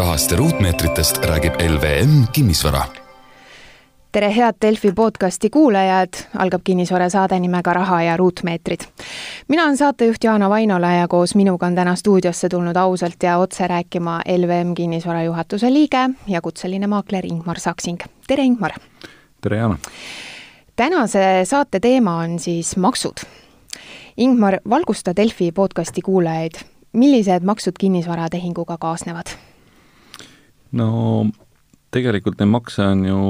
rahast ja ruutmeetritest räägib LVM Kinnisvara tere, head Delfi podcasti kuulajad, algab kinnisvara saade nimega Raha ja ruutmeetrid. mina olen saatejuht Jaana Vainola ja koos minuga on täna stuudiosse tulnud ausalt ja otse rääkima LVM kinnisvara juhatuse liige ja kutseline maakler Ingmar Saksing. tere, Ingmar! tere, Jaana! tänase saate teema on siis maksud. Ingmar, valgusta Delfi podcasti kuulajaid, millised maksud kinnisvaratehinguga kaasnevad? No tegelikult neid makse on ju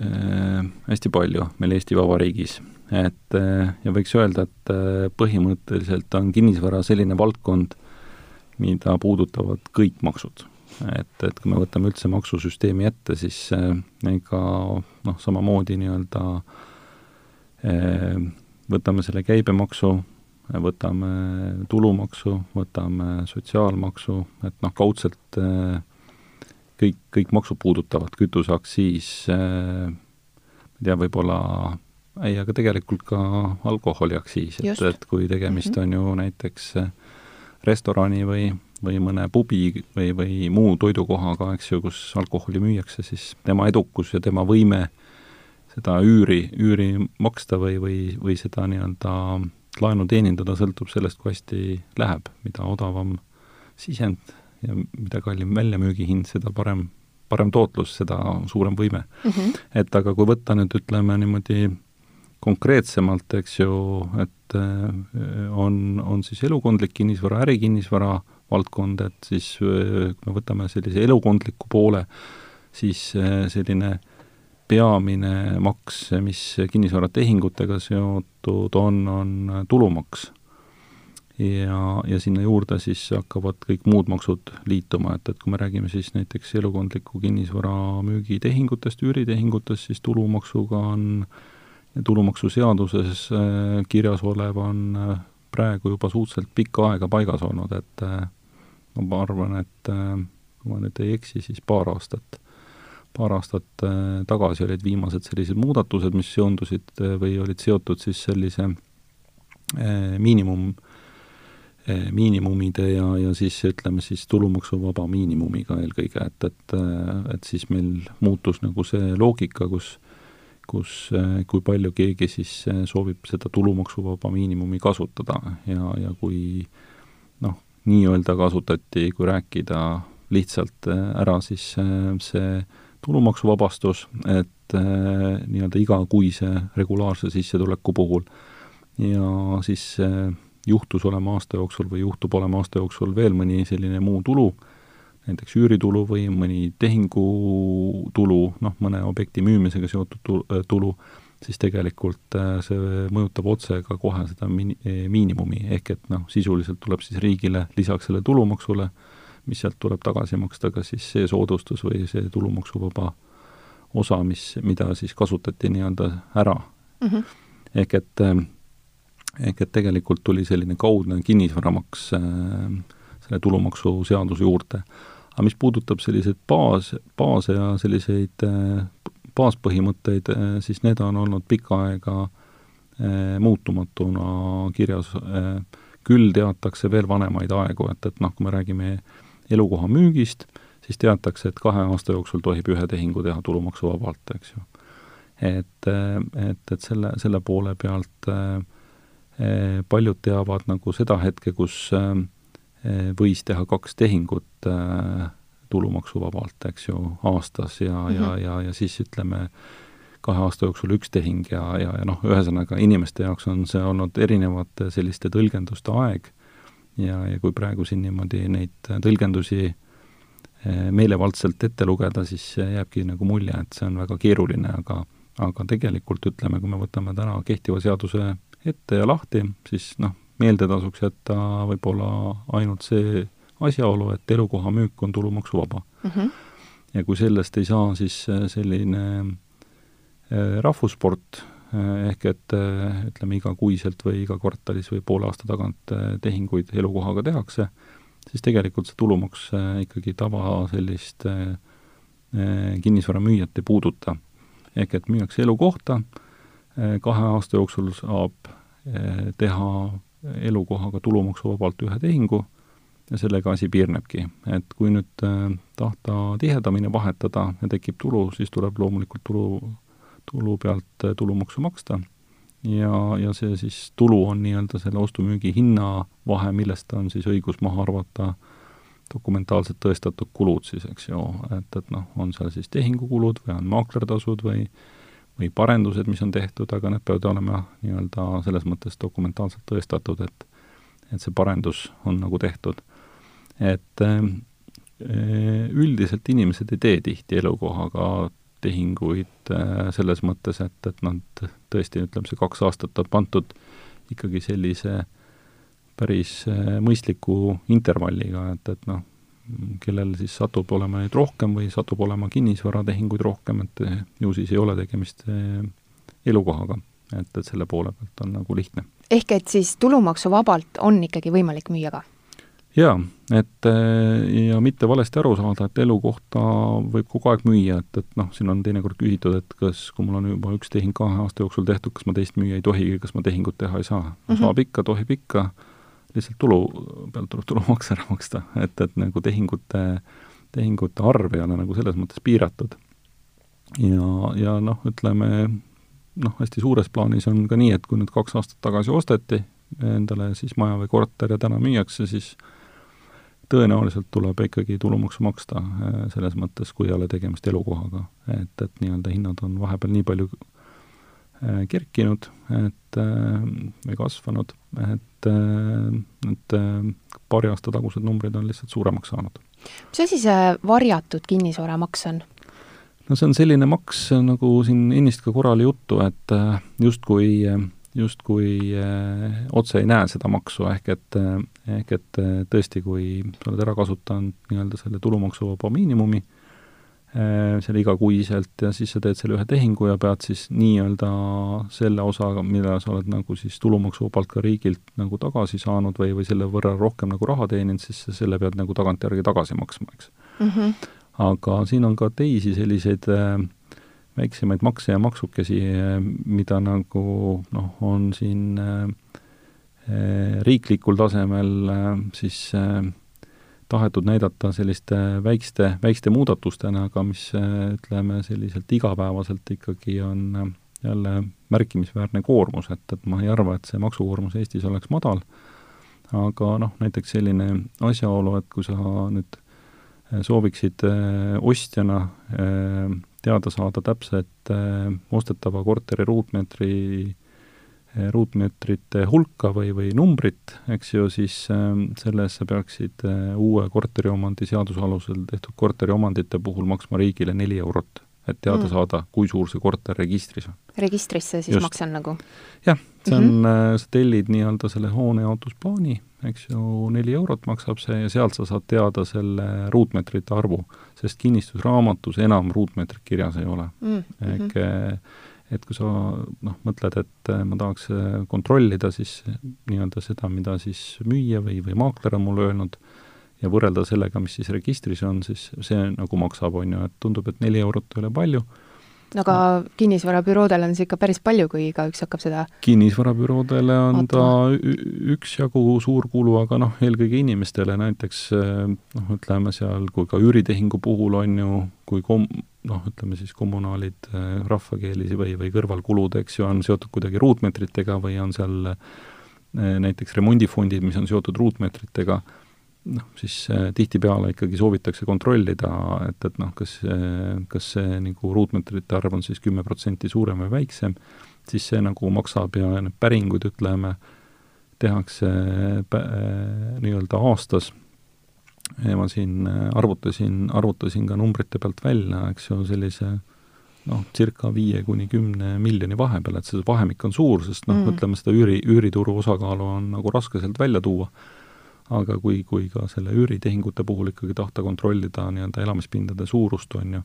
äh, hästi palju meil Eesti Vabariigis, et äh, ja võiks öelda, et äh, põhimõtteliselt on kinnisvara selline valdkond, mida puudutavad kõik maksud. et, et kui me võtame üldse maksusüsteemi ette, siis ega noh, samamoodi nii-öelda võtame selle käibemaksu, võtame tulumaksu, võtame sotsiaalmaksu, et noh, kaudselt äh, kõik, kõik maksud puudutavad, kütuseaktsiis äh,, ma ei tea, võib-olla ei, aga tegelikult ka alkoholiaktsiis, et, et kui tegemist mm -hmm. on ju näiteks äh, restorani või, või mõne pubi või, või muu toidukohaga, eks ju, kus alkoholi müüakse, siis tema edukus ja tema võime seda üüri, üüri maksta või, või, või seda nii-öelda laenu teenindada sõltub sellest, kui hästi läheb, mida odavam sisend ja mida kallim väljamüügihind, seda parem, parem tootlus, seda suurem võime mm. -hmm. et aga kui võtta nüüd ütleme niimoodi konkreetsemalt, eks ju, et äh, on, on siis elukondlik kinnisvara, ärikinnisvara valdkond, et siis äh, kui me võtame sellise elukondliku poole, siis äh, selline peamine maks, mis kinnisvaratehingutega seotud on, on tulumaks ja, ja sinna juurde siis hakkavad kõik muud maksud liituma, et, et kui me räägime siis näiteks elukondliku kinnisvara müügitehingutest, üüritehingutest, siis tulumaksuga on, tulumaksuseaduses äh, kirjas olev on äh, praegu juba suhteliselt pikka aega paigas olnud, et äh, ma arvan, et kui ma nüüd ei eksi, siis paar aastat, paar aastat tagasi olid viimased sellised muudatused, mis seondusid või olid seotud siis sellise miinimum Eh, miinimumide ja, ja siis ütleme siis tulumaksuvaba miinimumiga eelkõige, et, et, et siis meil muutus nagu see loogika, kus kus, kui palju keegi siis soovib seda tulumaksuvaba miinimumi kasutada ja, ja kui noh, nii-öelda kasutati, kui rääkida lihtsalt ära siis see tulumaksuvabastus, et nii-öelda igakuise regulaarse sissetuleku puhul. Ja siis juhtus olema aasta jooksul või juhtub olema aasta jooksul veel mõni selline muu tulu, näiteks üüritulu või mõni tehingutulu, noh, mõne objekti müümisega seotud äh, tulu, siis tegelikult äh, see mõjutab otse ka kohe seda mini-, äh, miinimumi, ehk et noh, sisuliselt tuleb siis riigile lisaks selle tulumaksule, mis sealt tuleb tagasi maksta, kas siis see soodustus või see tulumaksuvaba osa, mis, mida siis kasutati nii-öelda ära mm. -hmm. ehk et ehk et tegelikult tuli selline kaudne kinnisvaramaks äh, selle tulumaksuseaduse juurde. aga mis puudutab selliseid baas, baase ja selliseid äh, baaspõhimõtteid, äh, siis need on olnud pikka aega muutumatuna kirjas, küll teatakse veel vanemaid aegu, et, et noh, kui me räägime elukoha müügist, siis teatakse, et kahe aasta jooksul tohib ühe tehingu teha tulumaksuvabalt, eks ju. et, et, et selle, selle poole pealt äh, paljud teavad nagu seda hetke, kus eh, võis teha kaks tehingut eh, tulumaksuvabalt, eks ju, aastas ja mm, -hmm. ja, ja, ja siis ütleme, kahe aasta jooksul üks tehing ja, ja, ja noh, ühesõnaga inimeste jaoks on see olnud erinevate selliste tõlgenduste aeg ja, ja kui praegu siin niimoodi neid tõlgendusi meelevaldselt ette lugeda, siis jääbki nagu mulje, et see on väga keeruline, aga aga tegelikult ütleme, kui me võtame täna kehtiva seaduse ette ja lahti, siis noh, meelde tasuks jätta võib-olla ainult see asjaolu, et elukoha müük on tulumaksuvaba mm. -hmm. ja kui sellest ei saa, siis äh, selline äh, rahvussport, äh, ehk et ütleme, igakuiselt või iga kvartalis või poole aasta tagant tehinguid elukohaga tehakse, siis tegelikult see tulumaks ikkagi tava sellist kinnisvaramüüjat ei puuduta. ehk et müüakse elukohta, kahe aasta jooksul saab Eh, teha elukohaga tulumaksuvabalt ühe tehingu ja sellega asi piirnebki. et kui nüüd äh, tahta tihedamini vahetada ja tekib tulu, siis tuleb loomulikult tulu, tulu pealt äh, tulumaksu maksta ja, ja see siis tulu on nii-öelda selle ostu-müügi hinna vahe, millest on siis õigus maha arvata dokumentaalselt tõestatud kulud siis, eks ju, et, et noh, on seal siis tehingukulud või on maaklertasud või või parendused, mis on tehtud, aga need peavad olema nii-öelda selles mõttes dokumentaalselt tõestatud, et et see parendus on nagu tehtud. et äh, üldiselt inimesed ei tee tihti elukohaga tehinguid äh, selles mõttes, et, et nad tõesti, ütleme, see kaks aastat on pandud ikkagi sellise päris äh, mõistliku intervalliga, et, et noh, kellel siis satub olema neid rohkem või satub olema kinnisvaratehinguid rohkem, et ju siis ei ole tegemist äh, elukohaga. et, et selle poole pealt on nagu lihtne. ehk et siis tulumaksuvabalt on ikkagi võimalik müüa ka? jaa, et ja mitte valesti aru saada, et elukohta võib kogu aeg müüa, et, et noh, siin on teinekord küsitud, et kas, kui mul on juba üks tehing kahe aasta jooksul tehtud, kas ma teist müüa ei tohi, kas ma tehingut teha ei saa? Mm -hmm. saab ikka, tohib ikka, lihtsalt tulu pealt tuleb tulumaks ära maksta, et, et nagu tehingute, tehingute arv ei ole nagu selles mõttes piiratud. ja, ja noh, ütleme noh, hästi suures plaanis on ka nii, et kui nüüd kaks aastat tagasi osteti endale siis maja või korter ja täna müüakse, siis tõenäoliselt tuleb ikkagi tulumaksu maksta äh, selles mõttes, kui ei ole tegemist elukohaga. et, et nii-öelda hinnad on vahepeal nii palju äh, kerkinud, et äh, või kasvanud, et, et paari aasta tagused numbrid on lihtsalt suuremaks saanud. mis asi see varjatud kinnisvaramaks on? no see on selline maks, nagu siin ennist ka korra oli juttu, et justkui justkui äh, otse ei näe seda maksu, ehk et, äh, ehk et äh, tõesti, kui sa oled ära kasutanud nii-öelda selle tulumaksuvaba miinimumi äh,, selle igakuiselt ja siis sa teed selle ühe tehingu ja pead siis nii-öelda selle osaga, mille sa oled nagu siis tulumaksuvabalt ka riigilt nagu tagasi saanud või, või selle võrra rohkem nagu raha teeninud, siis sa selle pead nagu tagantjärgi tagasi maksma, eks mm. -hmm. aga siin on ka teisi selliseid äh, väiksemaid makse ja maksukesi, mida nagu noh, on siin äh, riiklikul tasemel äh, siis äh, tahetud näidata selliste väikeste, väikeste muudatustena, aga mis ütleme, selliselt igapäevaselt ikkagi on jälle märkimisväärne koormus, et, et ma ei arva, et see maksukoormus Eestis oleks madal, aga noh, näiteks selline asjaolu, et kui sa nüüd sooviksid ostjana teada saada täpset äh, ostetava korteri ruutmeetri, äh, ruutmeetrite hulka või, või numbrit, eks ju, siis ähm, selles sa peaksid äh, uue korteriomandi seaduse alusel tehtud korteriomandite puhul maksma riigile neli eurot et teada mm. saada, kui suur see korter registris on. registrisse siis Just. maksan nagu? jah, see on mm, -hmm. sa tellid nii-öelda selle hoone jaotusplaani, eks ju, neli eurot maksab see ja sealt sa saad teada selle ruutmeetrite arvu, sest kinnistusraamatus enam ruutmeetrit kirjas ei ole mm. -hmm. ehk eh, et kui sa noh, mõtled, et eh, ma tahaks eh, kontrollida siis nii-öelda seda, mida siis müüja või, või maakler on mulle öelnud, ja võrrelda sellega, mis siis registris on, siis see nagu maksab, on ju, et tundub, et neli eurot ei ole palju, aga no. kinnisvarabüroodel on see ikka päris palju, kui igaüks hakkab seda kinnisvarabüroodele on Ootama. ta üksjagu suur kulu, aga noh, eelkõige inimestele näiteks noh, ütleme seal, kui ka üüritehingu puhul on ju, kui kom-, noh, ütleme siis kommunaalid rahvakeeli või, või kõrvalkulud, eks ju, on seotud kuidagi ruutmeetritega või on seal näiteks remondifondid, mis on seotud ruutmeetritega, noh, siis äh, tihtipeale ikkagi soovitakse kontrollida, et, et noh, kas, kas see nagu ruutmeetrite arv on siis kümme protsenti suurem või väiksem, siis see nagu maksab ja need päringud, ütleme, tehakse äh, nii-öelda aastas ma siin äh, arvutasin, arvutasin ka numbrite pealt välja, eks ju, sellise noh, circa viie kuni kümne miljoni vahepeal, et see vahemik on suur, sest noh mm., ütleme seda üüri, üürituru osakaalu on nagu raske sealt välja tuua aga kui, kui ka selle üüritehingute puhul ikkagi tahta kontrollida nii-öelda elamispindade suurust, on ju,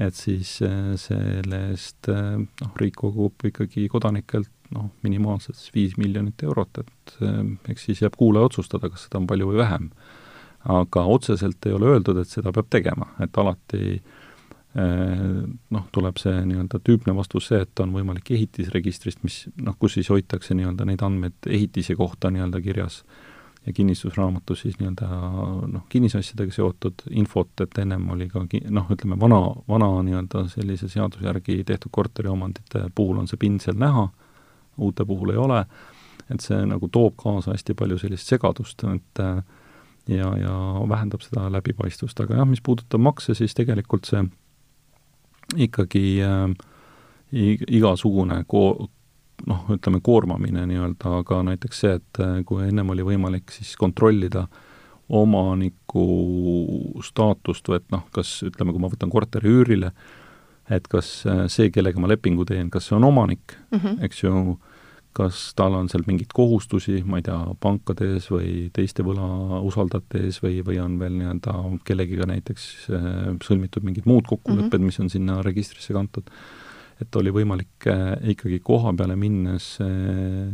et siis eh, selle eest eh, noh, riik kogub ikkagi kodanikelt noh, minimaalselt siis viis miljonit eurot, et eh, eks siis jääb kuulaja otsustada, kas seda on palju või vähem. aga otseselt ei ole öeldud, et seda peab tegema, et alati noh, tuleb see nii-öelda tüüpne vastus see, et on võimalik ehitisregistrist, mis noh, kus siis hoitakse nii-öelda neid andmeid ehitise kohta nii-öelda kirjas ja kinnistusraamatus siis nii-öelda noh, kinnisasjadega seotud infot, et ennem oli ka ki-, noh, ütleme vana, vana nii-öelda sellise seaduse järgi tehtud korteriomandite puhul on see pind seal näha, uute puhul ei ole, et see nagu toob kaasa hästi palju sellist segadust, et ja, ja vähendab seda läbipaistvust, aga jah, mis puudutab makse, siis tegelikult see ikkagi äh, igasugune ko-, noh, ütleme koormamine nii-öelda, aga näiteks see, et äh, kui ennem oli võimalik siis kontrollida omaniku staatust või et noh, kas ütleme, kui ma võtan korteri üürile, et kas äh, see, kellega ma lepingu teen, kas see on omanik mm, -hmm. eks ju, kas tal on seal mingeid kohustusi, ma ei tea, pankade ees või teiste võlausaldajate ees või, või on veel nii-öelda kellegiga näiteks äh, sõlmitud mingid muud kokkulepped mm, -hmm. mis on sinna registrisse kantud et oli võimalik äh, ikkagi koha peale minnes äh,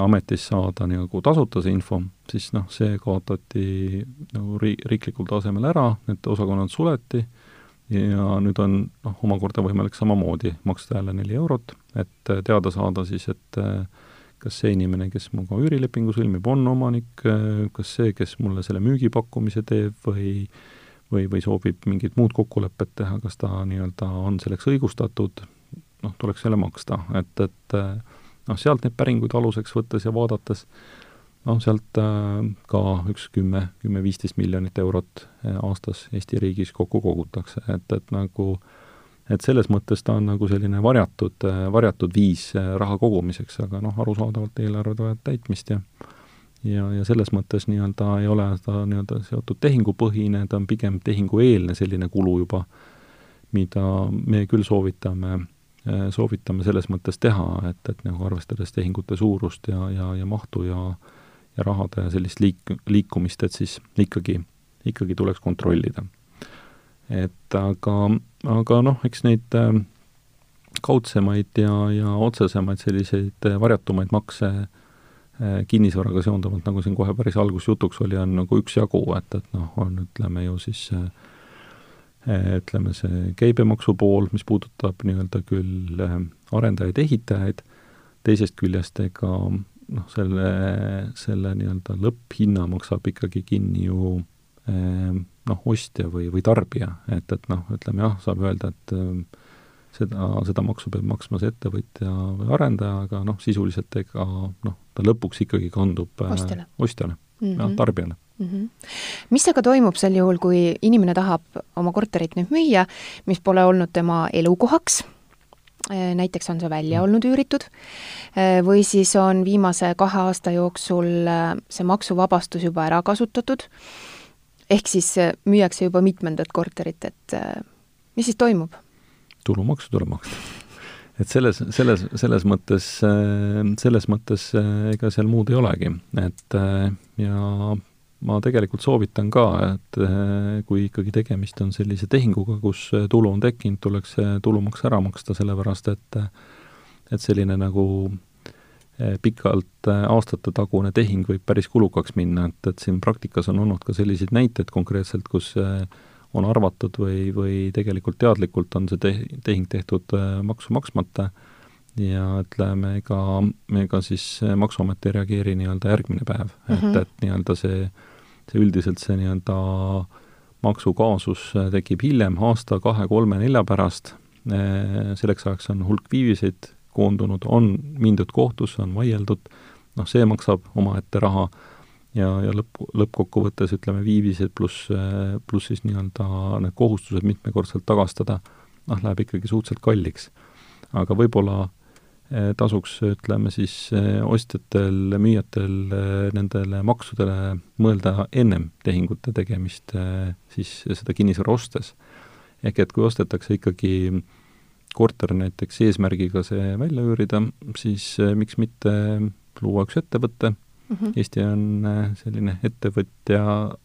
ametis saada nagu tasuta see info, siis noh, see kaotati nagu ri-, riiklikul tasemel ära, need osakonnad suleti ja nüüd on noh, omakorda võimalik samamoodi maksta jälle neli eurot, et äh, teada saada siis, et kas see inimene, kes minuga üürilepingu sõlmib, on omanik, kas see, kes mulle selle müügipakkumise teeb või või, või soovib mingit muud kokkulepet teha, kas ta nii-öelda on selleks õigustatud, noh, tuleks jälle maksta, et, et noh, sealt neid päringuid aluseks võttes ja vaadates noh, sealt äh, ka üks kümme, kümme-viisteist miljonit eurot äh, aastas Eesti riigis kokku kogutakse, et, et nagu et selles mõttes ta on nagu selline varjatud, varjatud viis raha kogumiseks, aga noh, arusaadavalt eelarved vajavad täitmist ja ja, ja selles mõttes nii-öelda ei ole ta nii-öelda seotud tehingupõhine, ta on pigem tehingueelne selline kulu juba, mida me küll soovitame, soovitame selles mõttes teha, et, et nagu arvestades tehingute suurust ja, ja, ja mahtu ja ja rahade sellist liik-, liikumist, et siis ikkagi, ikkagi tuleks kontrollida. et aga, aga noh, eks neid äh, kaudsemaid ja, ja otsesemaid selliseid varjatumaid makse äh, Äh, kinnisvaraga seonduvalt, nagu siin kohe päris algus jutuks oli, on nagu üksjagu, et, et noh, on ütleme ju siis äh, ütleme, see käibemaksu pool, mis puudutab nii-öelda küll äh, arendajaid-ehitajaid, teisest küljest ega noh, selle, selle nii-öelda lõpphinna maksab ikkagi kinni ju noh, ostja või, või tarbija, et, et noh, ütleme jah, saab öelda, et seda, seda maksu peab maksma see ettevõtja või arendaja, aga noh, sisuliselt ega noh, ta lõpuks ikkagi kandub äh, ostjale, ostjale mm -hmm. ja tarbijale mm. -hmm. mis aga toimub sel juhul, kui inimene tahab oma korterit nüüd müüa, mis pole olnud tema elukohaks, äh, näiteks on see välja mm. olnud üüritud, äh, või siis on viimase kahe aasta jooksul see maksuvabastus juba ära kasutatud, ehk siis müüakse juba mitmendat korterit, et mis siis toimub? Tulumaksu tuleb maksta. Et selles, selles, selles mõttes, selles mõttes ega seal muud ei olegi, et ja ma tegelikult soovitan ka, et kui ikkagi tegemist on sellise tehinguga, kus tulu on tekkinud, tuleks see tulumaks ära maksta, sellepärast et et selline nagu pikalt aastate tagune tehing võib päris kulukaks minna, et, et siin praktikas on olnud ka selliseid näiteid konkreetselt, kus äh, on arvatud või, või tegelikult teadlikult on see te-, tehing tehtud äh, maksu maksmata ja ütleme, ega, ega siis Maksuamet ei reageeri nii-öelda järgmine päev mm, -hmm. et, mhm. et nii-öelda see, see üldiselt see nii-öelda maksukaasus äh, tekib hiljem, aasta, kahe, kolme, nelja pärast, äh, selleks ajaks on hulk viiviseid koondunud, on mindud kohtusse, on vaieldud, noh, see maksab omaette raha ja, ja lõpp, lõppkokkuvõttes ütleme, viivised pluss, pluss siis nii-öelda need kohustused mitmekordselt tagastada, noh, läheb ikkagi suhteliselt kalliks. aga võib-olla eh, tasuks, ütleme siis eh, ostjatel, müüjatel nendele maksudele mõelda ennem tehingute tegemist siis seda kinnisvara ostes. ehk et kui ostetakse ikkagi korter näiteks eesmärgiga see välja üürida, siis miks mitte luua üks ettevõte, mm. -hmm. Eesti on äh, selline ettevõtja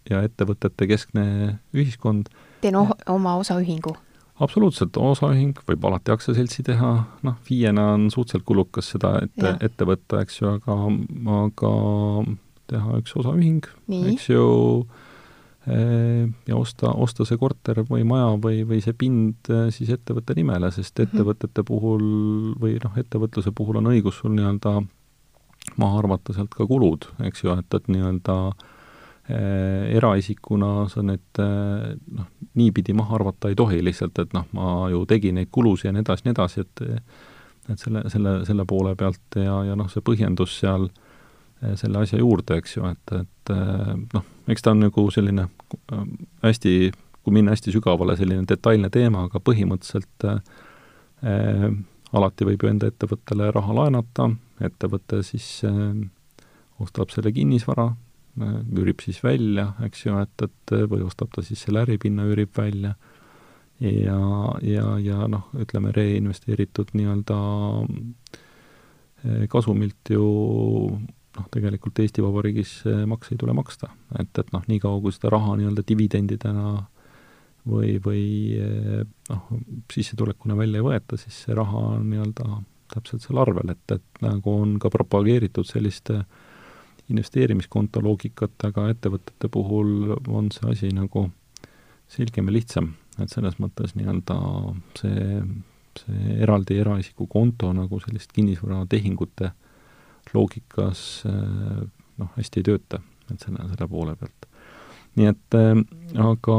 ja ettevõtete keskne ühiskond. teen oh oma osaühingu? absoluutselt, osaühing võib alati aktsiaseltsi teha, noh, FIE-na on suhteliselt kulukas seda ette, ette võtta, eks ju, aga, aga teha üks osaühing, eks ju, äh, ja osta, osta see korter või maja või, või see pind äh, siis ettevõtte nimele, sest mhm. ettevõtete puhul või noh, ettevõtluse puhul on õigus sul nii-öelda maha arvata sealt ka kulud, eks ju, et, et nii-öelda eh, eraisikuna sa need eh, noh, niipidi maha arvata ei tohi lihtsalt, et noh, ma ju tegin neid kulusid ja nii edasi, nii edasi, et et selle, selle, selle poole pealt ja, ja noh, see põhjendus seal eh, selle asja juurde, eks ju, et, et noh, eks ta on nagu selline hästi, kui minna hästi sügavale, selline detailne teema, aga põhimõtteliselt äh, alati võib ju enda ettevõttele raha laenata, ettevõte siis äh, ostab selle kinnisvara äh,, üürib siis välja, eks ju, et, et või ostab ta siis selle äripinna, üürib välja ja, ja, ja noh, ütleme reinvesteeritud nii-öelda äh, kasumilt ju noh, tegelikult Eesti Vabariigis makse ei tule maksta. et, et noh, niikaua kui seda raha nii-öelda dividendidena või, või noh, sissetulekuna välja ei võeta, siis see raha on nii-öelda täpselt seal arvel, et, et nagu on ka propageeritud sellist investeerimiskonto loogikat, aga ettevõtete puhul on see asi nagu selgem ja lihtsam, et selles mõttes nii-öelda see, see eraldi eraisiku konto nagu sellist kinnisvaratehingute loogikas noh, hästi ei tööta, et selle, selle poole pealt. nii et äh, aga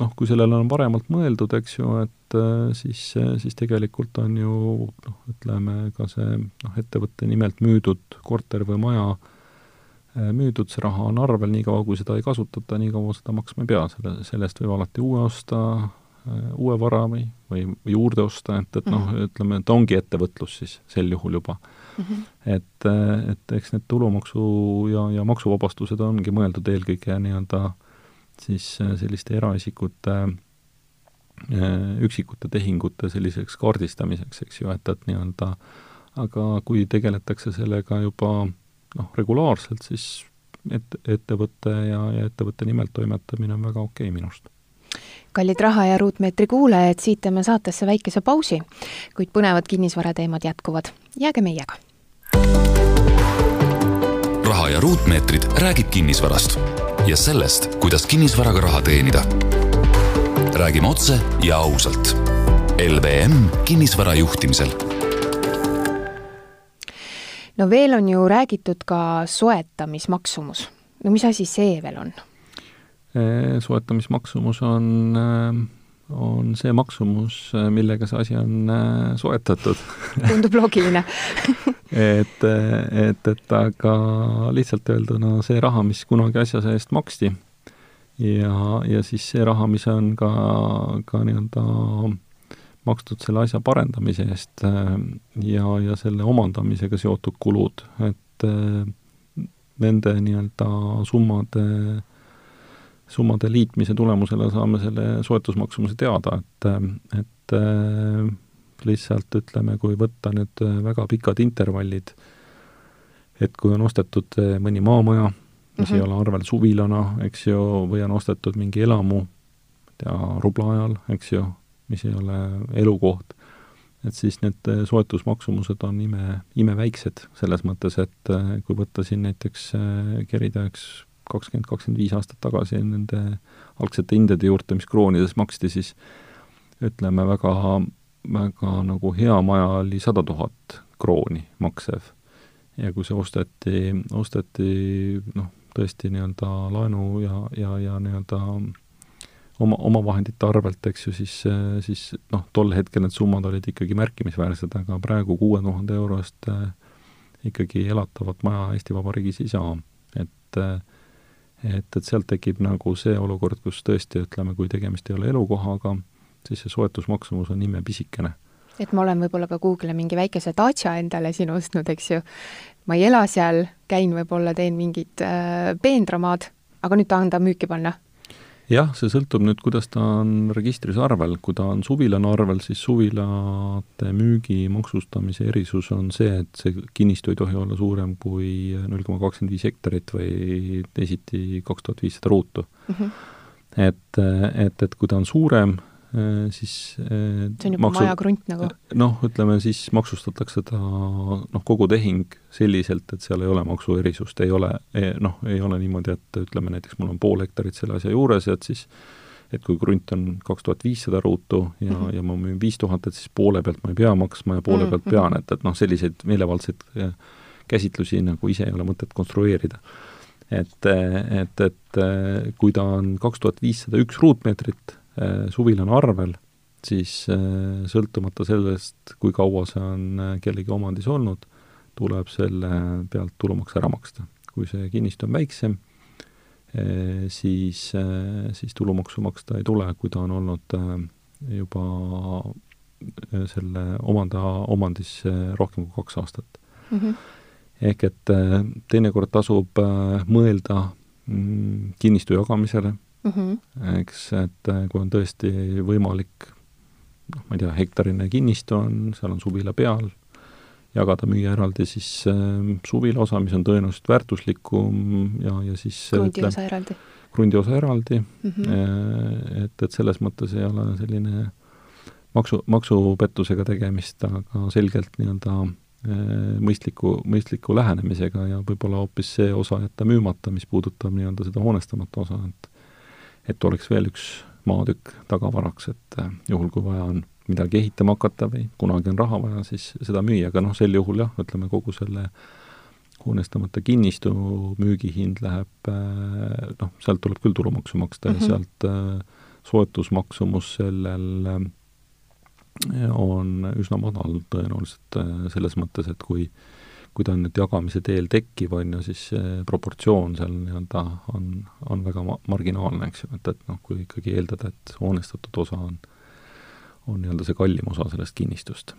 noh, kui sellele on varemalt mõeldud, eks ju, et äh, siis, siis tegelikult on ju noh, ütleme ka see noh, ettevõtte nimelt müüdud korter või maja äh, müüdud, see raha on arvel, niikaua kui seda ei kasutata, nii kaua seda maksma ei pea, selle, selle eest võib alati uue osta, äh, uue vara või, või, või juurde osta, et, et noh, mhm. ütleme, et ongi ettevõtlus siis sel juhul juba mm. -hmm. et, et eks need tulumaksu ja, ja maksuvabastused ongi mõeldud eelkõige nii-öelda äh, siis äh, selliste eraisikute äh, üksikute tehingute selliseks kaardistamiseks, eks ju, et, et nii-öelda aga kui tegeletakse sellega juba noh, regulaarselt, siis et, ettevõte ja, ja ettevõtte nimelt toimetamine on väga okei okay minu arust kallid Raha ja Ruutmeetri kuulajad, siit teeme saatesse väikese pausi, kuid põnevad kinnisvarateemad jätkuvad. jääge meiega. raha ja Ruutmeetrid räägib kinnisvarast ja sellest, kuidas kinnisvaraga raha teenida. räägime otse ja ausalt. LVM kinnisvara juhtimisel. no veel on ju räägitud ka soetamismaksumus. no mis asi see veel on? soetamismaksumus on äh on see maksumus, millega see asi on äh, soetatud. Tundub loogiline. Et, et, et aga lihtsalt öelduna see raha, mis kunagi asja eest maksti ja, ja siis see raha, mis on ka, ka nii-öelda makstud selle asja parendamise eest äh, ja, ja selle omandamisega seotud kulud, et äh, nende nii-öelda summade summade liitmise tulemusena saame selle soetusmaksumuse teada, et, et äh, lihtsalt ütleme, kui võtta nüüd äh, väga pikad intervallid, et kui on ostetud äh, mõni maamaja, mis mm -hmm. ei ole arvel suvilana, eks ju, või on ostetud mingi elamu, tea, rubla ajal, eks ju, mis ei ole elukoht, et siis need soetusmaksumused on ime, imeväiksed, selles mõttes, et kui võtta siin näiteks kerida üks kakskümmend, kakskümmend viis aastat tagasi nende algsete hindade juurde, mis kroonides maksti, siis ütleme, väga, väga nagu hea maja oli sada tuhat krooni maksev. ja kui see osteti, osteti noh, tõesti nii-öelda laenu ja, ja, ja nii-öelda oma, omavahendite arvelt, eks ju, siis, siis noh, tol hetkel need summad olid ikkagi märkimisväärsed, aga praegu kuue tuhande euro eest eh, ikkagi elatavat maja Eesti Vabariigis ei saa. et äh, et, et sealt tekib nagu see olukord, kus tõesti, ütleme, kui tegemist ei ole elukohaga, siis see soetusmaksumus on imepisikene. et ma olen võib-olla ka Google'i mingi väikese Dacia endale siin ostnud, eks ju, ma ei ela seal, käin võib-olla, teen mingit äh, peenramaad, aga nüüd tahan ta müüki panna jah, see sõltub nüüd, kuidas ta on registris arvel, kui ta on suvilana arvel, siis suvilate müügi maksustamise erisus on see, et see kinnistu ei tohi olla suurem kui null koma kakskümmend viis hektarit või teisiti kaks tuhat viissada ruutu mm. -hmm. et, et, et kui ta on suurem, siis äh, see on juba maksu... majakrunt nagu? noh, ütleme siis maksustatakse ta noh, kogu tehing selliselt, et seal ei ole maksuerisust, ei ole, noh, ei ole niimoodi, et ütleme näiteks mul on pool hektarit selle asja juures et siis et kui krunt on kaks tuhat viissada ruutu ja mm, -hmm. ja ma müün viis tuhat, et siis poole pealt ma ei pea maksma ja poole mm -hmm. pealt pean, et, et noh, selliseid meelevaldseid käsitlusi nagu ise ei ole mõtet konstrueerida. et, et, et kui ta on kaks tuhat viissada üks ruutmeetrit, suvilane arvel, siis sõltumata sellest, kui kaua see on kellegi omandis olnud, tuleb selle pealt tulumaks ära maksta. kui see kinnistu on väiksem, siis, siis tulumaksu maksta ei tule, kui ta on olnud juba selle omanda, omandis rohkem kui kaks aastat mm. -hmm. ehk et teinekord tasub mõelda mm, kinnistu jagamisele mm, -hmm. eks, et kui on tõesti võimalik noh, ma ei tea, hektarine kinnistu on, seal on suvila peal, jagada, müüa eraldi siis äh, suvila osa, mis on tõenäoliselt väärtuslikum ja, ja siis krundi osa eraldi. krundi osa eraldi mm, -hmm. et, et selles mõttes ei ole selline maksu, maksupettusega tegemist, aga selgelt nii-öelda mõistliku, mõistliku lähenemisega ja võib-olla hoopis see osa jätta müümata, mis puudutab nii-öelda seda hoonestamata osa, et et oleks veel üks maatükk tagavaraks, et äh, juhul, kui vaja on midagi ehitama hakata või kunagi on raha vaja, siis seda müüa, aga noh, sel juhul jah, ütleme kogu selle hoonestamata kinnistu müügihind läheb äh, noh, sealt tuleb küll tulumaksu maksta mm -hmm. ja mhm. sealt äh, soetusmaksumus sellel äh, on üsna madal tõenäoliselt selles mõttes, et kui kui ta nüüd jagamise teel tekib, on ju, siis see proportsioon seal nii-öelda on, on väga ma-, marginaalne, eks ju, et, et noh, kui ikkagi eeldada, et hoonestatud osa on on nii-öelda see kallim osa sellest kinnistust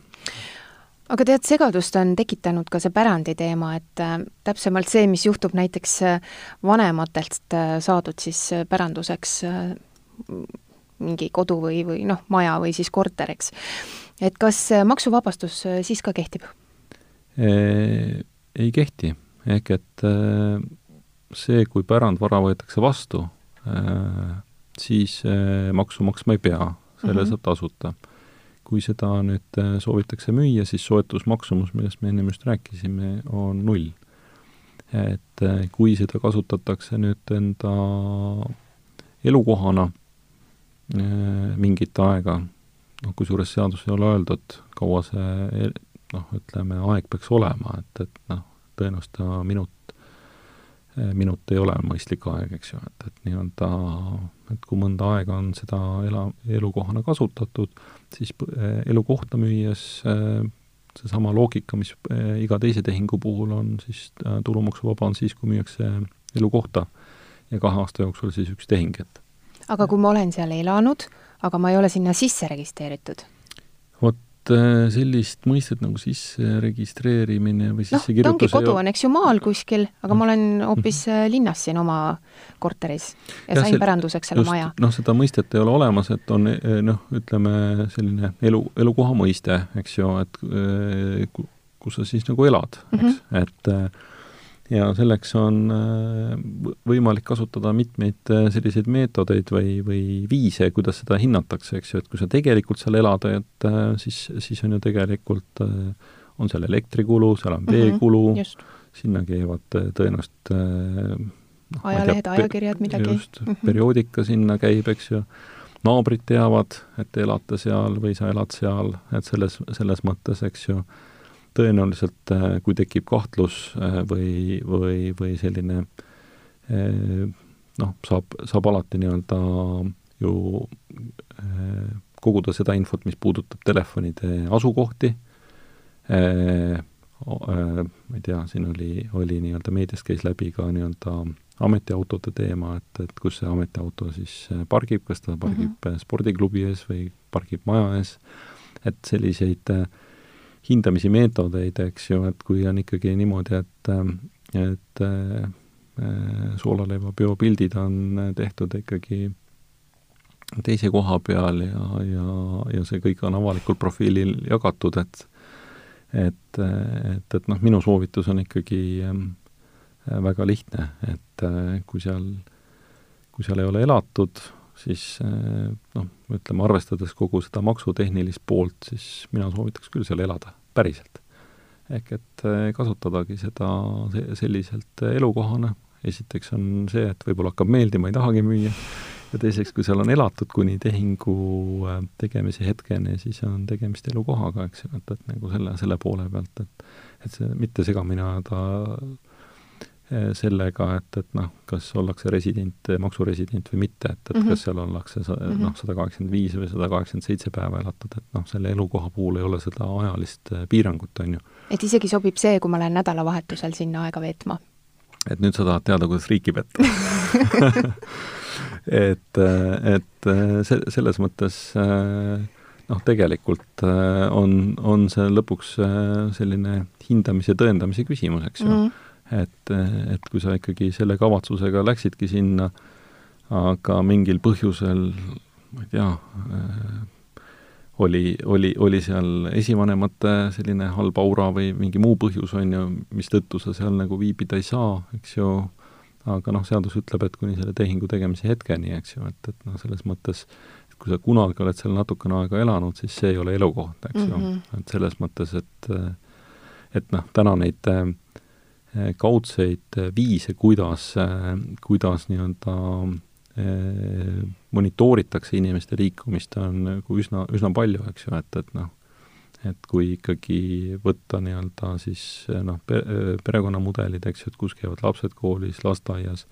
aga tead, segadust on tekitanud ka see pärandi teema, et äh, täpsemalt see, mis juhtub näiteks äh, vanematelt äh, saadud siis päranduseks mingi kodu või, või noh, maja või siis korter, eks. et kas maksuvabastus siis ka kehtib? Ei kehti, ehk et äh, see, kui pärandvara võetakse vastu äh,, siis äh, maksu maksma ei pea selle mm -hmm. saab tasuta. kui seda nüüd soovitakse müüa, siis soetusmaksumus, millest me ennem just rääkisime, on null. et kui seda kasutatakse nüüd enda elukohana mingit aega, noh, kusjuures seadus ei ole öeldud, kaua see noh, ütleme, aeg peaks olema, et, et noh, tõenäoliselt minut Eh, minut ei ole mõistlik aeg, eks ju, et, et nii-öelda, et kui mõnda aega on seda ela, elukohana kasutatud, siis eh, elukohta müües eh, seesama loogika, mis iga teise tehingu puhul on, siis tulumaksuvaba on siis, kui müüakse elukohta ja kahe aasta jooksul siis üks tehing, et aga kui ma olen seal elanud, aga ma ei ole sinna sisse registreeritud? vot sellist mõistet nagu sisseregistreerimine või sissekirjutus noh, kodu on, eks ju, maal kuskil, aga ma olen hoopis äh, linnas siin oma korteris ja, ja sain see, päranduseks selle just, maja. noh, seda mõistet ei ole olemas, et on äh, noh, ütleme selline elu, elukoha mõiste, eks ju, et kus sa siis nagu elad, eks mm, -hmm. et ja selleks on äh, võimalik kasutada mitmeid äh, selliseid meetodeid või, või viise, kuidas seda hinnatakse, eks ju, et kui sa tegelikult seal elad, et äh, siis, siis on ju tegelikult, on seal elektrikulu, seal on mhm, veekulu mm, -hmm, sinna käivad tõenäoliselt noh, ajalehed, ajakirjad, midagi. just mm, -hmm. perioodika sinna käib, eks ju, naabrid teavad, et te elate seal või sa elad seal, et selles, selles mõttes, eks ju, tõenäoliselt äh, kui tekib kahtlus äh, või, või, või selline äh, noh, saab, saab alati nii-öelda ju koguda seda infot, mis puudutab telefonide asukohti, ma ei tea, siin oli, oli nii-öelda meedias käis läbi ka nii-öelda ametiautode teema, et, et kus see ametiauto siis pargib, kas ta pargib mm -hmm. spordiklubi ees või pargib maja ees, et selliseid hindamise meetodeid, eks ju, et kui on ikkagi niimoodi, et, et äh, soolaleiva biopildid on tehtud ikkagi teise koha peal ja, ja, ja see kõik on avalikul profiilil jagatud, et et, et, et noh, minu soovitus on ikkagi äh, väga lihtne, et äh, kui seal, kui seal ei ole elatud, siis noh, ütleme, arvestades kogu seda maksutehnilist poolt, siis mina soovitaks küll seal elada, päriselt. ehk et kasutadagi seda selliselt elukohana, esiteks on see, et võib-olla hakkab meeldima, ei tahagi müüa, ja teiseks, kui seal on elatud kuni tehingu äh, tegemise hetkeni, siis on tegemist elukohaga, eks ju, et, et nagu selle, selle poole pealt, et et see mitte segamini ajada äh, sellega, et, et noh, kas ollakse resident, maksuresident või mitte, et, et mm -hmm. kas seal ollakse mm -hmm. noh, sada kaheksakümmend viis või sada kaheksakümmend seitse päeva elatud, et noh, selle elukoha puhul ei ole seda ajalist äh, piirangut, on ju. et isegi sobib see, kui ma lähen nädalavahetusel sinna aega veetma? Et nüüd sa tahad teada, kuidas riiki petta et, et see, selles mõttes noh, tegelikult on, on see lõpuks selline hindamise, tõendamise küsimus, eks ju mm. -hmm. et, et kui sa ikkagi selle kavatsusega läksidki sinna, aga mingil põhjusel, ma ei tea, oli, oli, oli seal esivanemate selline halb aura või mingi muu põhjus, on ju, mistõttu sa seal nagu viibida ei saa, eks ju, aga noh, seadus ütleb, et kuni selle tehingu tegemise hetkeni, eks ju, et, et noh, selles mõttes et kui sa kunagi oled seal natukene aega elanud, siis see ei ole elukoht, eks ju mm -hmm., et selles mõttes, et et noh, täna neid äh, kaudseid viise, kuidas, kuidas nii-öelda äh, monitooritakse inimeste liikumist, on nagu üsna, üsna palju, eks ju, et, et noh, et kui ikkagi võtta nii-öelda siis noh, perekonnamudelid, eks ju, et kus käivad lapsed koolis, lasteaias,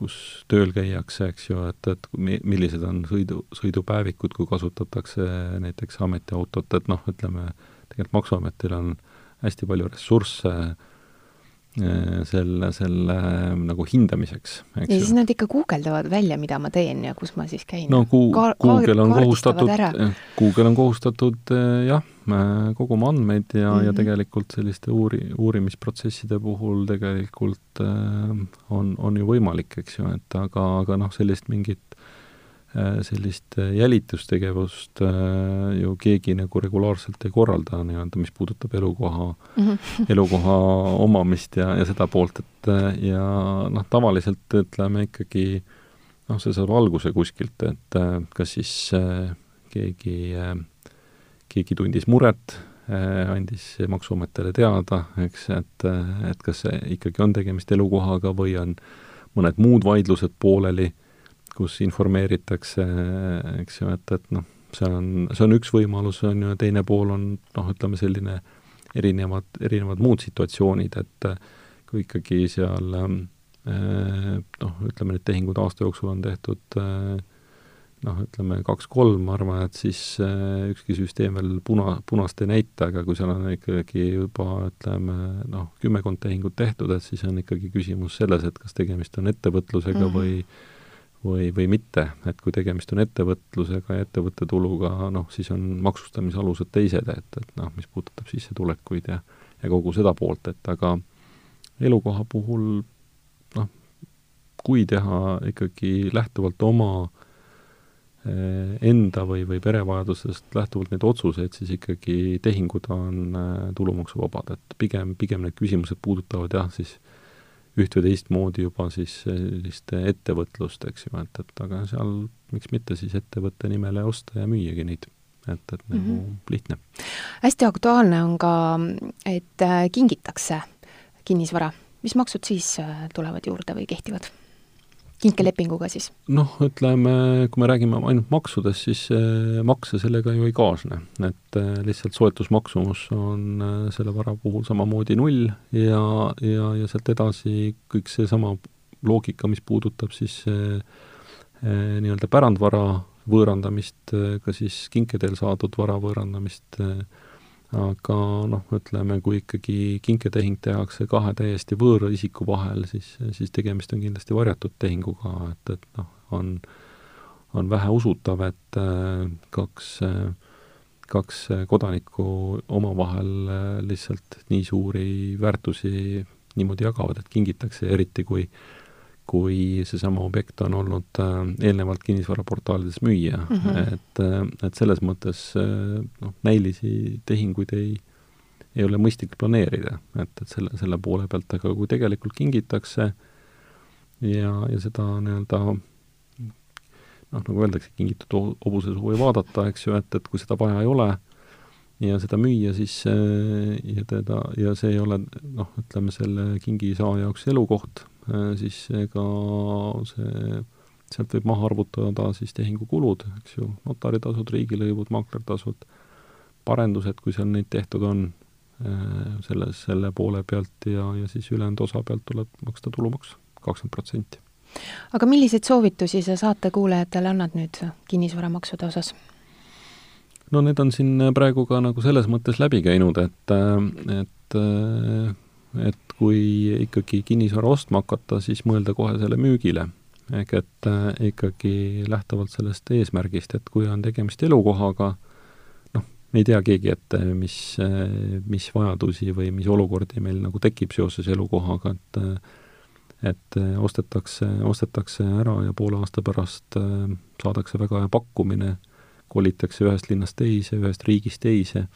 kus tööl käiakse, eks ju, et, et millised on sõidu, sõidupäevikud, kui kasutatakse näiteks ametiautot, et noh, ütleme, tegelikult Maksuametil on hästi palju ressursse äh, Äh, selle, selle nagu hindamiseks, eks ja ju. siis nad ikka guugeldavad välja, mida ma teen ja kus ma siis käin. no Gu-, Google on kohustatud, Google on kohustatud jah, koguma andmeid ja mm, -hmm. ja mhm. tegelikult selliste uuri-, uurimisprotsesside puhul tegelikult äh, on, on ju võimalik, eks ju, et aga, aga noh, sellist mingit Äh, sellist äh, jälitustegevust äh, ju keegi nagu regulaarselt ei korralda nii-öelda, mis puudutab elukoha mm, -hmm. elukoha omamist ja, ja seda poolt, et ja noh, tavaliselt ütleme ikkagi noh, see saab alguse kuskilt, et kas siis keegi, keegi tundis muret, andis Maksuametile teada, eks, et, et kas ikkagi on tegemist elukohaga või on mõned muud vaidlused pooleli kus informeeritakse, eks ju, et, et noh, see on, see on üks võimalus, on ju, ja teine pool on noh, ütleme selline erinevad, erinevad muud situatsioonid, et kui ikkagi seal äh, noh, ütleme, need tehingud aasta jooksul on tehtud äh, noh, ütleme kaks-kolm, ma arvan, et siis äh, ükski süsteem veel puna, punast ei näita, aga kui seal on ikkagi juba ütleme noh, kümmekond tehingut tehtud, et siis on ikkagi küsimus selles, et kas tegemist on ettevõtlusega mm -hmm. või või, või mitte, et kui tegemist on ettevõtlusega ja ettevõtte tuluga, noh, siis on maksustamisalused teised, et, et noh, mis puudutab sissetulekuid ja, ja kogu seda poolt, et aga elukoha puhul noh, kui teha ikkagi lähtuvalt oma eh, enda või, või perevajadusest lähtuvalt neid otsuseid, siis ikkagi tehingud on eh, tulumaksuvabad, et pigem, pigem need küsimused puudutavad jah, siis üht või teistmoodi juba siis sellist ettevõtlust, eks ju, et, et aga seal miks mitte siis ettevõtte nimele osta ja müüagi neid et, et mm -hmm. nagu lihtne. hästi aktuaalne on ka, et kingitakse kinnisvara, mis maksud siis äh, tulevad juurde või kehtivad? Kinkelepinguga siis? noh, ütleme, kui me räägime ainult maksudest, siis äh, makse sellega ju ei kaasne, et äh, lihtsalt soetusmaksumus on äh, selle vara puhul samamoodi null ja, ja, ja sealt edasi kõik seesama loogika, mis puudutab siis nii-öelda pärandvara võõrandamist, ka siis kinkedel saadud vara võõrandamist aga noh, ütleme, kui ikkagi kinketehing tehakse kahe täiesti võõra isiku vahel, siis, siis tegemist on kindlasti varjatud tehinguga, et, et noh, on, on vähe usutav, et äh, kaks, kaks kodanikku omavahel äh, lihtsalt nii suuri väärtusi niimoodi jagavad, et kingitakse, eriti kui kui seesama objekt on olnud äh, eelnevalt kinnisvaraportaalides müüa mm, -hmm. et, äh, et selles mõttes äh, noh, näilisi tehinguid ei, ei ole mõistlik planeerida, et, et selle, selle poole pealt, aga kui tegelikult kingitakse ja, ja seda nii-öelda noh, nagu öeldakse, kingitud hobuse suhu ei vaadata, eks ju, et, et kui seda vaja ei ole ja seda müüa, siis ja teda, ja see ei ole noh, ütleme selle kingisaaja jaoks elukoht, siis ega see, sealt võib maha arvutada siis tehingukulud, eks ju, notaritasud, riigilõivud, maaklertasud, parendused, kui seal neid tehtud on, äh, selle, selle poole pealt ja, ja siis ülejäänud osa pealt tuleb maksta tulumaks, kakskümmend protsenti. aga milliseid soovitusi sa saatekuulajatele annad nüüd kinnisvaramaksude osas? no need on siin praegu ka nagu selles mõttes läbi käinud, et, et et kui ikkagi kinnisvara ostma hakata, siis mõelda kohe selle müügile. ehk et äh, ikkagi lähtuvalt sellest eesmärgist, et kui on tegemist elukohaga, noh, ei tea keegi ette, mis, äh, mis vajadusi või mis olukordi meil nagu tekib seoses elukohaga, et et ostetakse, ostetakse ära ja poole aasta pärast äh, saadakse väga hea pakkumine, kolitakse ühest linnast teise, ühest riigist teise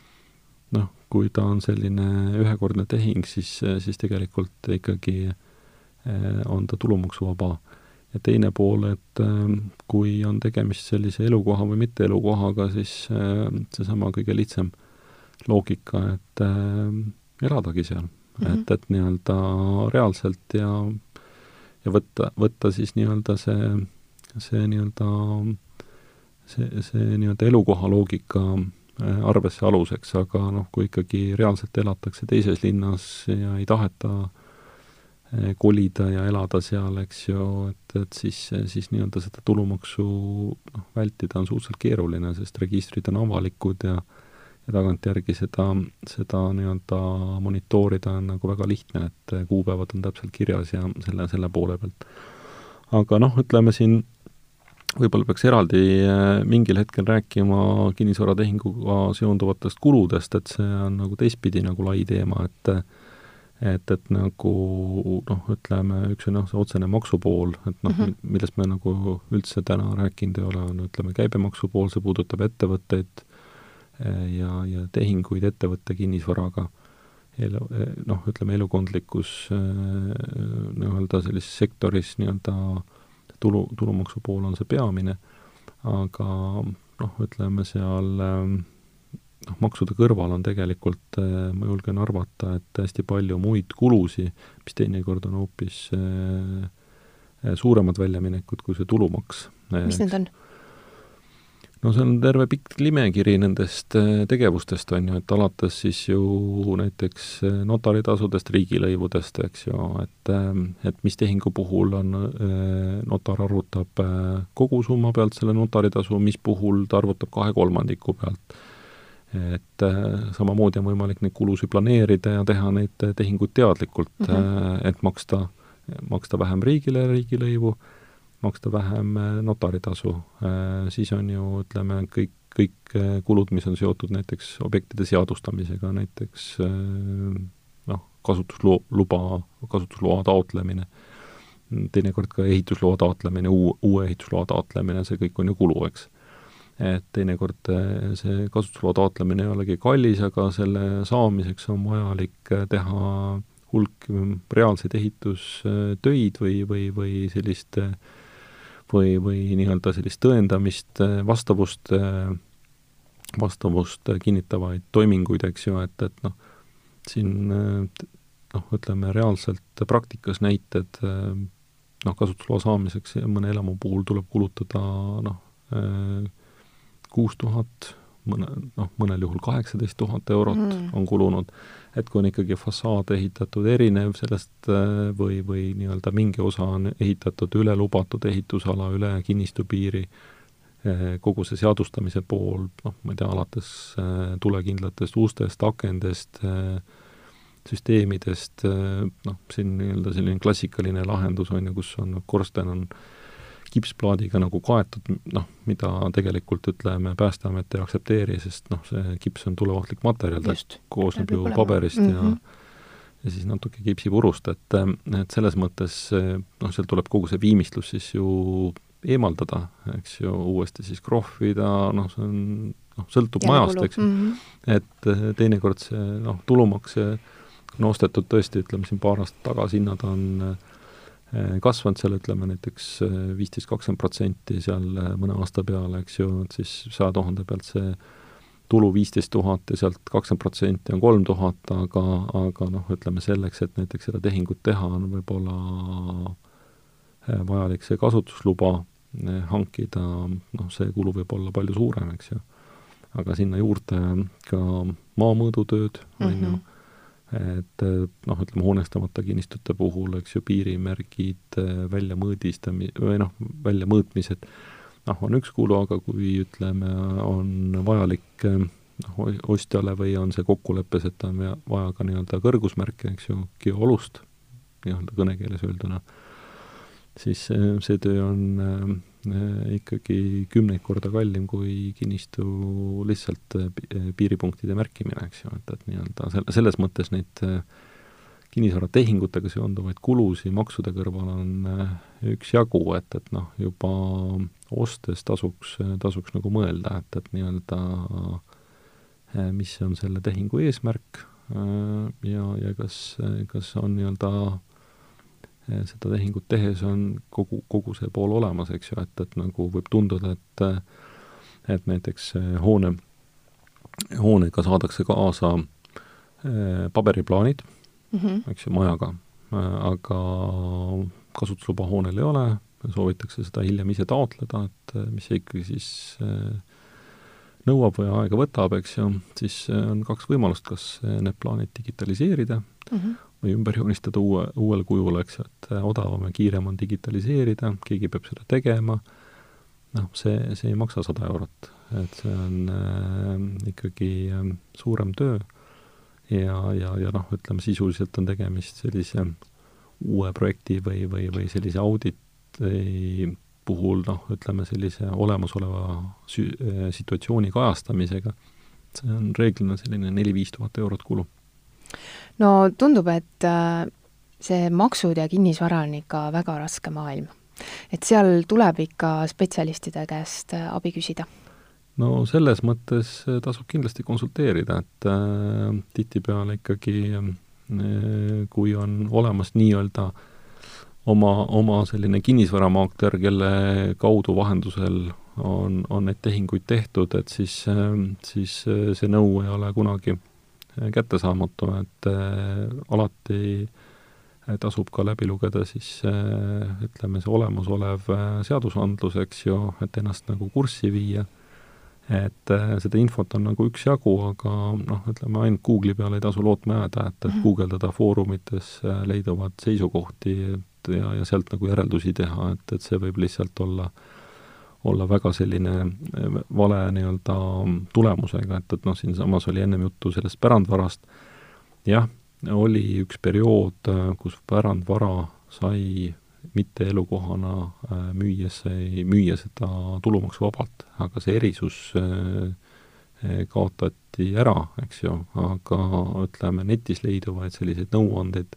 noh, kui ta on selline ühekordne tehing, siis, siis tegelikult ikkagi eh, on ta tulumaksuvaba. ja teine pool, et eh, kui on tegemist sellise elukoha või mitte elukohaga, siis eh, seesama kõige lihtsam loogika, et eladagi seal mm, -hmm. et, et nii-öelda reaalselt ja ja võtta, võtta siis nii-öelda see, see nii-öelda see, see nii-öelda elukoha loogika arvesse aluseks, aga noh, kui ikkagi reaalselt elatakse teises linnas ja ei taheta äh, kolida ja elada seal, eks ju, et, et siis, siis nii-öelda seda tulumaksu noh, vältida on suhteliselt keeruline, sest registrid on avalikud ja ja tagantjärgi seda, seda nii-öelda monitoorida on nagu väga lihtne, et kuupäevad on täpselt kirjas ja selle, selle poole pealt. aga noh, ütleme siin võib-olla peaks eraldi äh, mingil hetkel rääkima kinnisvaratehinguga seonduvatest kuludest, et see on nagu teistpidi nagu lai teema, et et, et nagu noh, ütleme, üks on jah, see otsene maksupool, et noh mm -hmm., millest me nagu üldse täna rääkinud ei ole, on ütleme, käibemaksu pool, see puudutab ettevõtteid äh, ja, ja tehinguid ettevõtte kinnisvaraga elu, noh, ütleme elukondlikus äh, nii-öelda sellises sektoris nii-öelda äh, tulu, tulumaksu pool on see peamine, aga noh, ütleme seal ähm, noh, maksude kõrval on tegelikult, äh, ma julgen arvata, et hästi palju muid kulusid, mis teinekord on hoopis äh, äh, suuremad väljaminekud kui see tulumaks. mis need on? No see on terve pikk nimekiri nendest äh, tegevustest, on ju, et alates siis ju näiteks äh, notaritasudest, riigilõivudest, eks ju, et ähm, et mis tehingu puhul on, äh, notar arvutab kogusumma pealt selle notaritasu, mis puhul ta arvutab kahe kolmandiku pealt. et samamoodi on võimalik neid kulusid planeerida ja teha neid tehinguid teadlikult mm, -hmm. et maksta, maksta vähem riigile riigilõivu maksta vähem äh, notaritasu, äh, siis on ju ütleme, kõik, kõik äh, kulud, mis on seotud näiteks objektide seadustamisega, näiteks noh, kasutusluba, luba, kasutusloa taotlemine, teinekord ka ehitusloa taotlemine, uu, uue ehitusloa taotlemine, see kõik on ju kulu, eks. et teinekord see kasutusloa taotlemine ei olegi kallis, aga selle saamiseks on vajalik teha hulk reaalseid ehitustöid või, või, või sellist äh, või, või nii-öelda sellist tõendamist, vastavust, vastavust kinnitavaid toiminguid, eks ju, et, et noh, siin noh, ütleme reaalselt praktikas näited noh, kasutusloa saamiseks mõne elamu puhul tuleb kulutada noh, kuus tuhat, mõne, noh, mõnel juhul kaheksateist tuhat eurot mm. on kulunud et kui on ikkagi fassaad ehitatud erinev sellest äh, või, või nii-öelda mingi osa on ehitatud üle lubatud ehitusala, üle kinnistu piiri, äh, kogu see seadustamise pool, noh, ma ei tea, alates äh, tulekindlatest ustest, akendest, süsteemidest, noh, siin nii-öelda selline klassikaline lahendus on ju, kus on korsten on kipsplaadiga nagu kaetud, noh, mida tegelikult ütleme, Päästeamet ei aktsepteeri, sest noh, see kips on tuleohtlik materjal, ta koosneb ju paberist mm -hmm. ja mhm. ja siis natuke kipsipurust, et, et selles mõttes noh, sealt tuleb kogu see viimistlus siis ju eemaldada, eks ju, uuesti siis krohvida, noh, see on noh, sõltub ja majast, eks mm. -hmm. et teinekord see noh, tulumaks on ostetud tõesti, ütleme siin paar aastat tagasi, hinnad on äh, Eh, kasvanud seal ütleme näiteks eh, viisteist, kakskümmend protsenti seal eh, mõne aasta peale, eks ju, et siis saja tuhande pealt see tulu viisteist tuhat ja sealt kakskümmend protsenti on kolm tuhat, aga, aga noh, ütleme selleks, et näiteks seda tehingut teha, on võib-olla vajalik see kasutusluba hankida, noh, see kulu võib olla palju suurem, eks ju. aga sinna juurde ka maamõõdutööd, on ju, mhm. Et noh, ütleme hoonestamata kinnistute puhul, eks ju, piirimärgid, väljamõõdistami-, või noh, väljamõõtmised, noh, on üks kulu, aga kui ütleme, on vajalik noh, ostjale või on see kokkuleppes, et on vaja ka nii-öelda kõrgusmärke, eks ju, geolust, nii-öelda kõnekeeles öelduna, siis see töö on äh, ikkagi kümneid korda kallim kui kinnistu lihtsalt äh, piiripunktide märkimine, eks ju, et, et nii-öelda selle, selles mõttes neid äh, kinnisvaratehingutega seonduvaid kulusid maksude kõrval on üksjagu, et, et noh, juba ostes tasuks, tasuks nagu mõelda, et, et nii-öelda mis on selle tehingu eesmärk ja, ja kas, kas on nii-öelda seda tehingut tehes on kogu, kogu see pool olemas, eks ju, et, et nagu võib tunduda, et et näiteks hoone, hoonega saadakse kaasa eh, paberiplaanid mm, -hmm. eks ju, majaga, aga kasutusluba hoonel ei ole, soovitakse seda hiljem ise taotleda, et mis see ikkagi siis eh, nõuab või aega võtab, eks ju, siis on kaks võimalust, kas need plaanid digitaliseerida mm -hmm või ümber joonistada uue, uuel kujul, eks et äh, odavam ja kiirem on digitaliseerida, keegi peab seda tegema, noh, see, see ei maksa sada eurot, et see on äh, ikkagi äh, suurem töö. Ja, ja, ja noh, ütleme sisuliselt on tegemist sellise uue projekti või, või, või sellise auditi puhul noh, ütleme sellise olemasoleva sü-, äh, situatsiooni kajastamisega, see on reeglina selline neli-viis tuhat eurot kulu no tundub, et äh, see maksud ja kinnisvara on ikka väga raske maailm. et seal tuleb ikka spetsialistide käest äh, abi küsida no selles mõttes äh, tasub kindlasti konsulteerida, et äh, tihtipeale ikkagi äh, kui on olemas nii-öelda oma, oma selline kinnisvaramaakler, kelle kaudu vahendusel on, on neid tehinguid tehtud, et siis äh,, siis see nõu ei ole kunagi kättesaamatu, et äh, alati äh, tasub ka läbi lugeda siis äh, ütleme, see olemasolev seadusandlus, eks ju, et ennast nagu kurssi viia, et seda infot on nagu üksjagu, aga noh, ütleme ainult Google'i peale ei tasu lootma jääda, et, et mhm. guugeldada foorumites leiduvad seisukohti et ja, ja sealt nagu järeldusi teha, et, et see võib lihtsalt olla äh, olla väga selline eh, vale nii-öelda tulemusega, et, et noh, siinsamas oli ennem juttu sellest pärandvarast, jah, oli üks periood, eh, kus pärandvara sai mitte elukohana eh, müües, müüa seda tulumaksuvabalt, aga see erisus kaotati ära, eks ju, aga ütleme, netis leiduvaid selliseid nõuandeid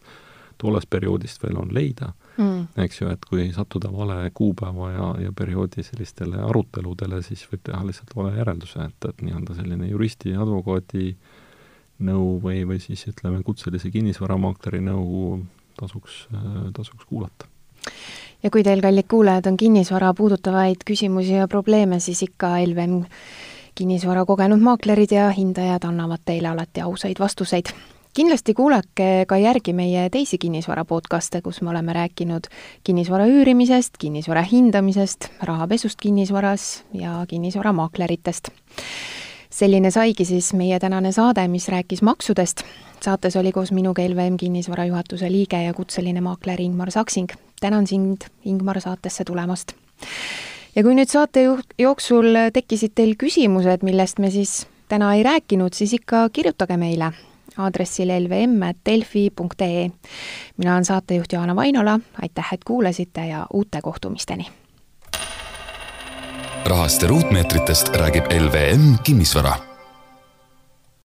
tollest perioodist veel on leida mm., eks ju, et kui sattuda vale kuupäeva ja, ja perioodi sellistele aruteludele, siis võib teha lihtsalt vale järelduse, et, et nii-öelda selline juristi, advokaadi nõu või, või siis ütleme, kutselise kinnisvaramaakleri nõu tasuks, tasuks kuulata ja kui teil, kallid kuulajad, on kinnisvara puudutavaid küsimusi ja probleeme, siis ikka LVM kinnisvara kogenud maaklerid ja hindajad annavad teile alati ausaid vastuseid kindlasti kuulake ka järgi meie teisi kinnisvara podcast'e, kus me oleme rääkinud kinnisvara üürimisest, kinnisvara hindamisest, rahapesust kinnisvaras ja kinnisvaramaakleritest. selline saigi siis meie tänane saade, mis rääkis maksudest. saates oli koos minuga LVM kinnisvara juhatuse liige ja kutseline maakler Ingmar Saksing. tänan sind, Ingmar, saatesse tulemast ja kui nüüd saate jooksul tekkisid teil küsimused, millest me siis täna ei rääkinud, siis ikka kirjutage meile aadressil lvm.delfi.ee. mina olen saatejuht Joana Vainola, aitäh, et kuulasite ja uute kohtumisteni! rahast ja ruutmeetritest räägib LVM Kinnisvara